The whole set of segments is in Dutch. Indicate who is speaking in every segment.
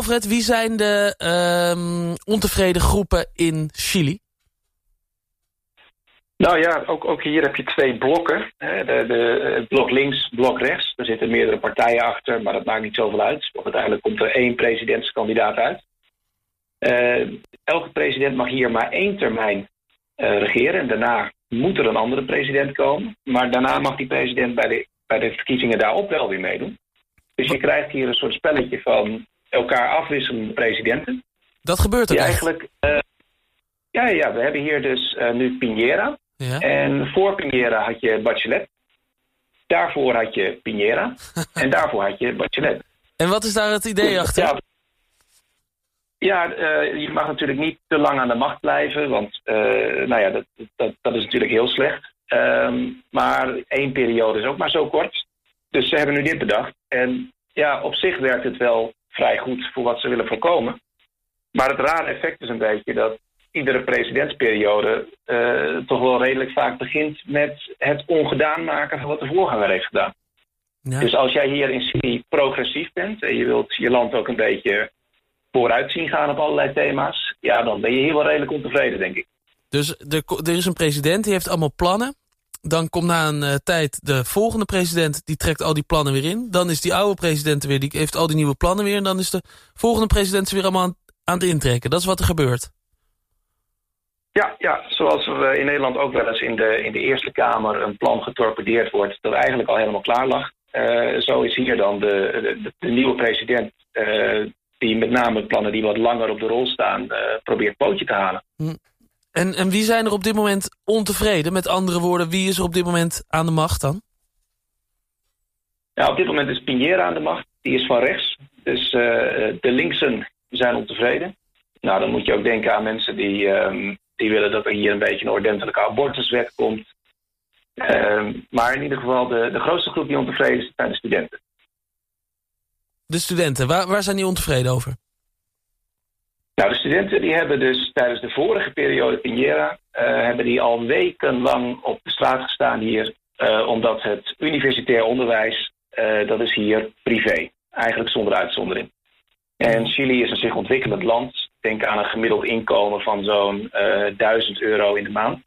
Speaker 1: Alfred, wie zijn de ehm, ontevreden groepen in Chili?
Speaker 2: Nou ja, ook, ook hier heb je twee blokken. De, de, het blok links, blok rechts. Er zitten meerdere partijen achter, maar dat maakt niet zoveel uit. Want uiteindelijk komt er één presidentskandidaat uit. Uh, elke president mag hier maar één termijn uh, regeren. En daarna moet er een andere president komen. Maar daarna mag die president bij de, bij de verkiezingen daarop wel weer meedoen. Dus je krijgt hier een soort spelletje van elkaar afwisselende presidenten.
Speaker 1: Dat gebeurt er
Speaker 2: eigenlijk. Uh, ja, ja, we hebben hier dus nu Piñera. Ja. En voor Piñera had je Bachelet. Daarvoor had je Piñera. en daarvoor had je Bachelet.
Speaker 1: En wat is daar het idee achter?
Speaker 2: Ja, ja uh, je mag natuurlijk niet te lang aan de macht blijven. Want nou ja, dat, dat, dat, is natuurlijk heel slecht. Um, maar één periode is ook maar zo kort. Dus ze hebben nu dit bedacht. En ja, op zich werkt het wel vrij goed voor wat ze willen voorkomen. Maar het rare effect is een beetje dat iedere presidentsperiode uh, toch wel redelijk vaak begint met het ongedaan maken van wat de voorganger heeft gedaan. Ja. Dus als jij hier in Chili progressief bent en je wilt je land ook een beetje vooruit zien gaan op allerlei thema's, ja, dan ben je hier wel redelijk ontevreden, denk ik.
Speaker 1: Dus er, er is een president, die heeft allemaal plannen. Dan komt na een uh, tijd de volgende president, die trekt al die plannen weer in. Dan is die oude president weer, die heeft al die nieuwe plannen weer. En dan is de volgende president weer allemaal aan, aan het intrekken. Dat is wat er gebeurt.
Speaker 2: Ja, ja, zoals er in Nederland ook wel eens in de, in de Eerste Kamer een plan getorpedeerd wordt dat eigenlijk al helemaal klaar lag. Uh, zo is hier dan de, de, de nieuwe president uh, die met name plannen die wat langer op de rol staan uh, probeert pootje te halen.
Speaker 1: Hm. En, en wie zijn er op dit moment ontevreden? Met andere woorden, wie is er op dit moment aan de macht dan?
Speaker 2: Ja, op dit moment is Piñera aan de macht. Die is van rechts. Dus de linksen zijn ontevreden. Nou, dan moet je ook denken aan mensen die um, die willen dat er hier een beetje een ordentelijke abortuswet komt. Uh, maar in ieder geval, de, de grootste groep die ontevreden is, zijn de studenten.
Speaker 1: De studenten, waar, waar zijn die ontevreden over?
Speaker 2: Nou, de studenten die hebben dus tijdens de vorige periode Piñera... Uh, hebben die al wekenlang op de straat gestaan hier... Uh, omdat het universitair onderwijs, uh, dat is hier privé. Eigenlijk zonder uitzondering. En Chili is een zich ontwikkelend land. Denk aan een gemiddeld inkomen van zo'n uh, eh, 1000 euro in de maand.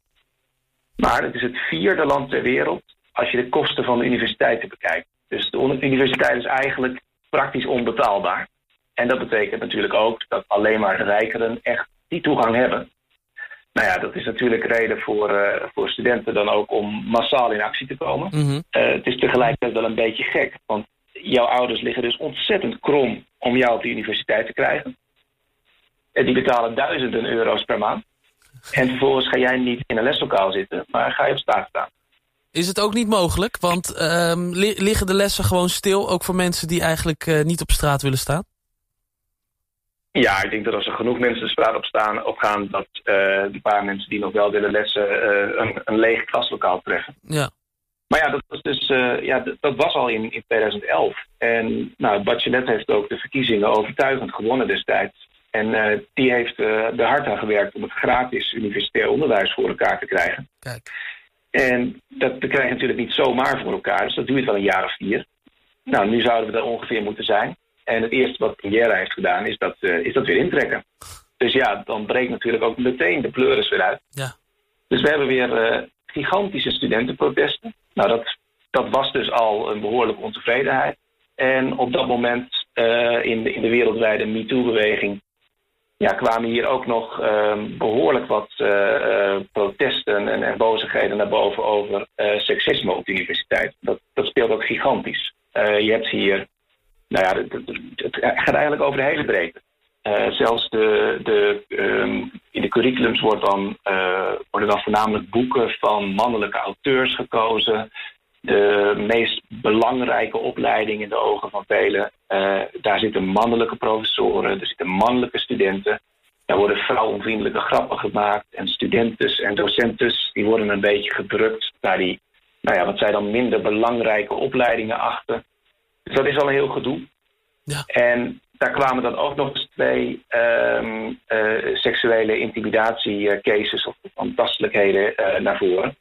Speaker 2: Maar het is het vierde land ter wereld als je de kosten van de universiteiten bekijkt. Dus de universiteit is eigenlijk praktisch onbetaalbaar. En dat betekent natuurlijk ook dat alleen maar de rijkeren echt die toegang hebben. Nou ja, dat is natuurlijk reden voor, uh, voor studenten dan ook om massaal in actie te komen. Mm -hmm. uh, het is tegelijkertijd wel een beetje gek, want jouw ouders liggen dus ontzettend krom om jou op de universiteit te krijgen. En die betalen duizenden euro's per maand. En vervolgens ga jij niet in een leslokaal zitten, maar ga je op straat staan.
Speaker 1: Is het ook niet mogelijk? Want uh, liggen de lessen gewoon stil, ook voor mensen die eigenlijk uh, niet op straat willen staan?
Speaker 2: Ja, ik denk dat als er genoeg mensen de straat op, staan, op gaan... dat uh, die paar mensen die nog wel willen lessen uh, een, een leeg klaslokaal treffen.
Speaker 1: Ja.
Speaker 2: Maar ja, dat was, dus, ja, dat was al in, in 2011. En nou, Bachelet heeft ook de verkiezingen overtuigend gewonnen destijds. En die heeft er hard aan gewerkt om het gratis universitair onderwijs voor elkaar te krijgen.
Speaker 1: Kijk.
Speaker 2: En dat, dat krijg je natuurlijk niet zomaar voor elkaar, dus dat duurt wel een jaar of vier. Nou, nu zouden we er ongeveer moeten zijn. En het eerste wat Piñera heeft gedaan, is dat, uh, is dat weer intrekken. Dus ja, dan breekt natuurlijk ook meteen de pleuris weer uit.
Speaker 1: Ja.
Speaker 2: Dus we hebben weer gigantische studentenprotesten. Nou, dat, dat was dus al een behoorlijke ontevredenheid. En op dat moment in, de, in de wereldwijde MeToo-beweging ja, kwamen hier ook nog uh, behoorlijk wat uh, protesten en, en bozigheden naar boven over seksisme op de universiteit. Dat, dat speelt ook gigantisch. je hebt hier, nou ja, het, het, gaat eigenlijk over de hele breedte. zelfs de, de, um, in de curriculums wordt dan, worden dan voornamelijk boeken van mannelijke auteurs gekozen de meest belangrijke opleiding in de ogen van velen. Uh, daar zitten mannelijke professoren, er zitten mannelijke studenten. Daar worden vrouwenvriendelijke grappen gemaakt. En studentes en docentes die worden een beetje gedrukt naar die, nou ja, wat zij dan minder belangrijke opleidingen achter. Dus dat is al een heel gedoe.
Speaker 1: Ja.
Speaker 2: En daar kwamen dan ook nog eens twee um, uh, seksuele intimidatiecases of aantastelijkheden uh, naar voren.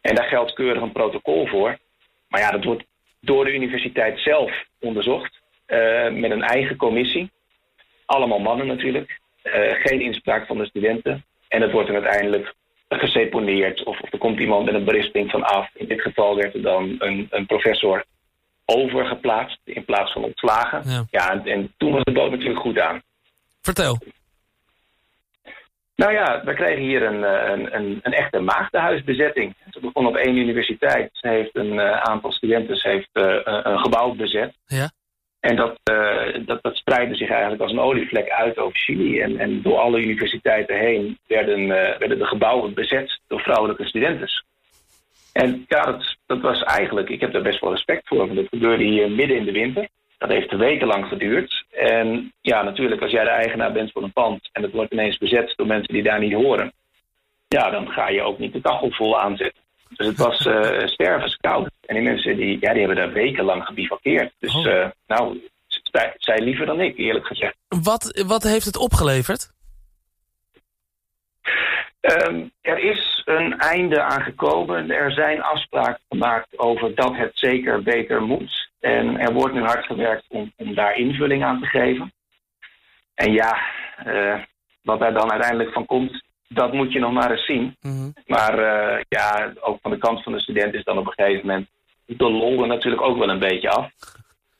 Speaker 2: En daar geldt keurig een protocol voor. Maar ja, dat wordt door de universiteit zelf onderzocht uh, met een eigen commissie. allemaal mannen natuurlijk. geen inspraak van de studenten. En het wordt dan uiteindelijk geseponeerd. Of, of er komt iemand met een berisping van af. In dit geval werd er dan een, een professor overgeplaatst in plaats van ontslagen. Ja, ja en, en, toen was de boot natuurlijk goed aan.
Speaker 1: Vertel.
Speaker 2: Nou ja, we kregen hier een, eh, een, een, een echte maagdenhuisbezetting. Ze begon op één universiteit. Ze heeft een uh, aantal studenten heeft, uh, een gebouw bezet.
Speaker 1: Ja.
Speaker 2: En dat, uh, dat, dat spreidde zich eigenlijk als een olievlek uit over Chili. En, en door alle universiteiten heen werden, werden de gebouwen bezet door vrouwelijke studenten. En ja, dat, dat was eigenlijk, ik heb daar best wel respect voor. Want dat gebeurde hier midden in de winter. Dat heeft wekenlang geduurd. En ja, natuurlijk, als jij de eigenaar bent van een pand en het wordt ineens bezet door mensen die daar niet horen, ja, dan ga je ook niet de kachel vol aanzetten. Dus het was uh, stervenskoud. En die mensen die, ja, die hebben daar wekenlang gebivakkeerd. Dus oh. uh, nou, zij liever dan ik, eerlijk gezegd.
Speaker 1: Wat, wat heeft het opgeleverd?
Speaker 2: Um, er is een einde aangekomen. Er zijn afspraken gemaakt over dat het zeker beter moet. En er wordt nu hard gewerkt om, om daar invulling aan te geven. En ja, uh, wat daar dan uiteindelijk van komt, dat moet je nog maar eens zien. Mm Maar uh, ja, ook van de kant van de student is dan op een gegeven moment de lol er natuurlijk ook wel een beetje af.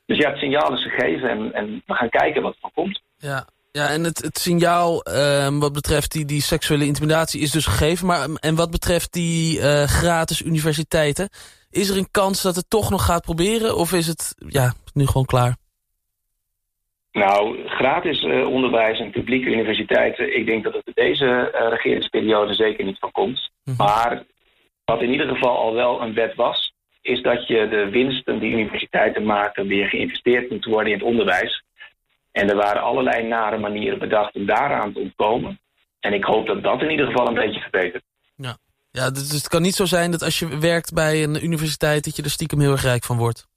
Speaker 2: Dus ja, het signaal is gegeven en, en we gaan kijken wat er van komt.
Speaker 1: Ja, ja, en het, het signaal uh, wat betreft die, die seksuele intimidatie is dus gegeven. Maar en wat betreft die uh, gratis universiteiten... is er een kans dat het toch nog gaat proberen? Of is het ja, nu gewoon klaar?
Speaker 2: Nou, gratis uh, onderwijs en publieke universiteiten... ik denk dat het in deze regeringsperiode zeker niet van komt. Mm -hmm. Maar wat in ieder geval al wel een wet was... is dat je de winsten die universiteiten maken... weer geïnvesteerd moet worden in het onderwijs... En er waren allerlei nare manieren bedacht om daaraan te ontkomen. En ik hoop dat dat in ieder geval een beetje verbetert.
Speaker 1: Ja, ja dus het kan niet zo zijn dat als je werkt bij een universiteit... dat je er stiekem heel erg rijk van wordt.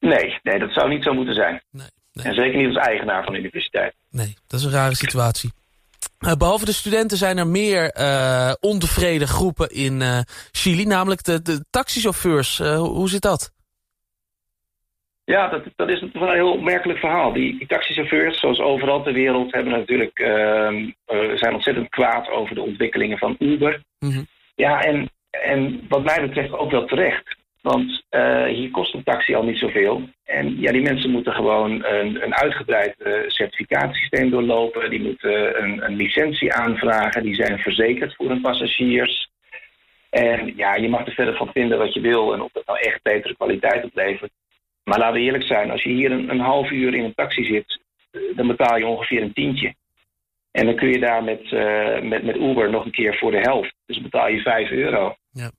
Speaker 2: Nee, nee dat zou niet zo moeten zijn. Nee, nee. En zeker niet als eigenaar van de universiteit.
Speaker 1: Nee, dat is een rare situatie. Uh, behalve de studenten zijn er meer uh, ontevreden groepen in uh, Chili, namelijk de, de taxichauffeurs. hoe zit dat?
Speaker 2: Ja, dat, dat is een heel opmerkelijk verhaal. Die, die taxichauffeurs, zoals overal ter wereld, hebben natuurlijk, uh, zijn ontzettend kwaad over de ontwikkelingen van Uber. Mhm. Ja, en, en wat mij betreft ook wel terecht. Want uh, hier kost een taxi al niet zoveel. En ja, die mensen moeten gewoon een, een uitgebreid uh, certificatiesysteem doorlopen. Die moeten een, een licentie aanvragen. Die zijn verzekerd voor hun passagiers. En ja, je mag er verder van vinden wat je wil. En of dat nou echt betere kwaliteit oplevert. Maar laten we eerlijk zijn, als je hier een, een half uur in een taxi zit, eh, dan betaal je ongeveer een tientje. En dan kun je daar met, uh, met, met Uber nog een keer voor de helft. Dus betaal je 5 euro. Ja,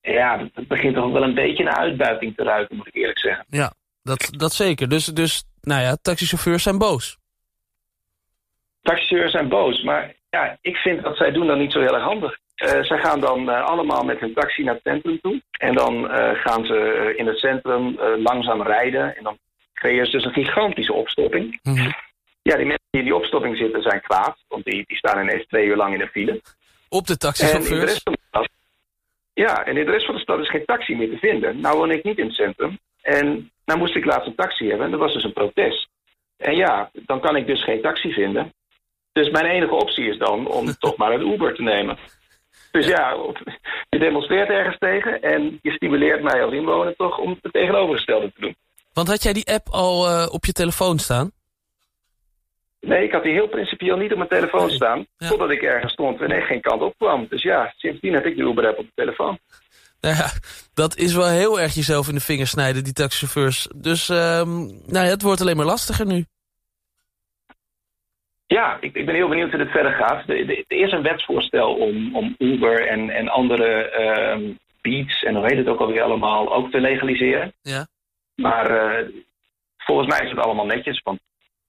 Speaker 2: ja dat, begint toch wel een beetje naar uitbuiting te ruiken, moet ik eerlijk zeggen.
Speaker 1: Ja, dat, dat zeker. Dus, dus nou ja, taxichauffeurs zijn boos.
Speaker 2: Taxichauffeurs zijn boos, maar ja, ik vind dat zij doen dan niet zo heel erg handig. Uh, zij gaan dan uh, allemaal met hun taxi naar het centrum toe. En dan uh, gaan ze in het centrum langzaam rijden. En dan creëren ze dus een gigantische opstopping. Mm -hmm. Ja, die mensen die in die opstopping zitten zijn kwaad. Want die, die staan ineens twee uur lang in de file.
Speaker 1: Op de taxichauffeurs?
Speaker 2: ja, en in de rest van de stad is geen taxi meer te vinden. Nou woon ik niet in het centrum. En nou moest ik laatst een taxi hebben. En dat was dus een protest. En ja, dan kan ik dus geen taxi vinden. Dus mijn enige optie is dan om toch maar een Uber te nemen. Dus ja, je demonstreert ergens tegen en je stimuleert mij als inwoner toch om het tegenovergestelde te doen.
Speaker 1: Want had jij die app al uh, op je telefoon staan?
Speaker 2: Nee, ik had die heel principieel niet op mijn telefoon staan. Ja. Totdat ik ergens stond en er geen kant op kwam. Dus ja, sindsdien heb ik de Uber-app op de telefoon.
Speaker 1: Nou ja, dat is wel heel erg jezelf in de vingers snijden, die taxichauffeurs. Dus um, nou ja, het wordt alleen maar lastiger nu.
Speaker 2: Ja, ik, ik, ben heel benieuwd hoe dit verder gaat. Er is een wetsvoorstel om, om Uber en, en andere uh, beats en hoe heet het ook alweer allemaal ook te legaliseren.
Speaker 1: Ja.
Speaker 2: Maar uh, volgens mij is het allemaal netjes, want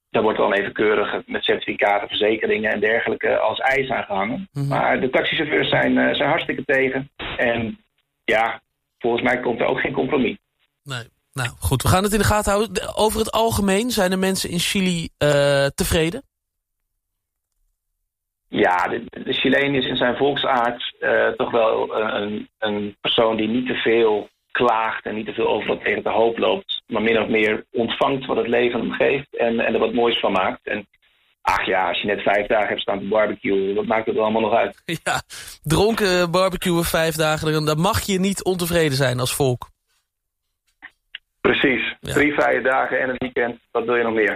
Speaker 2: daar wordt dan even keurig met certificaten, verzekeringen en dergelijke als eis aangehangen. Mm Maar de taxichauffeurs zijn, uh, zijn hartstikke tegen. En ja, volgens mij komt er ook geen compromis.
Speaker 1: Nee. Nou goed, we gaan het in de gaten houden. Over het algemeen zijn de mensen in Chili uh, tevreden?
Speaker 2: Ja, de, de Chileen is in zijn volksaard uh, toch wel een, een persoon die niet te veel klaagt en niet te veel overal tegen de hoop loopt. maar min of meer ontvangt wat het leven hem geeft en, en er wat moois van maakt. En ach ja, als je net vijf dagen hebt staan te barbecuen, wat maakt het er allemaal nog uit?
Speaker 1: Ja, dronken barbecuen vijf dagen, dan mag je niet ontevreden zijn als volk.
Speaker 2: Precies, drie vrije dagen en een weekend, wat wil je nog meer?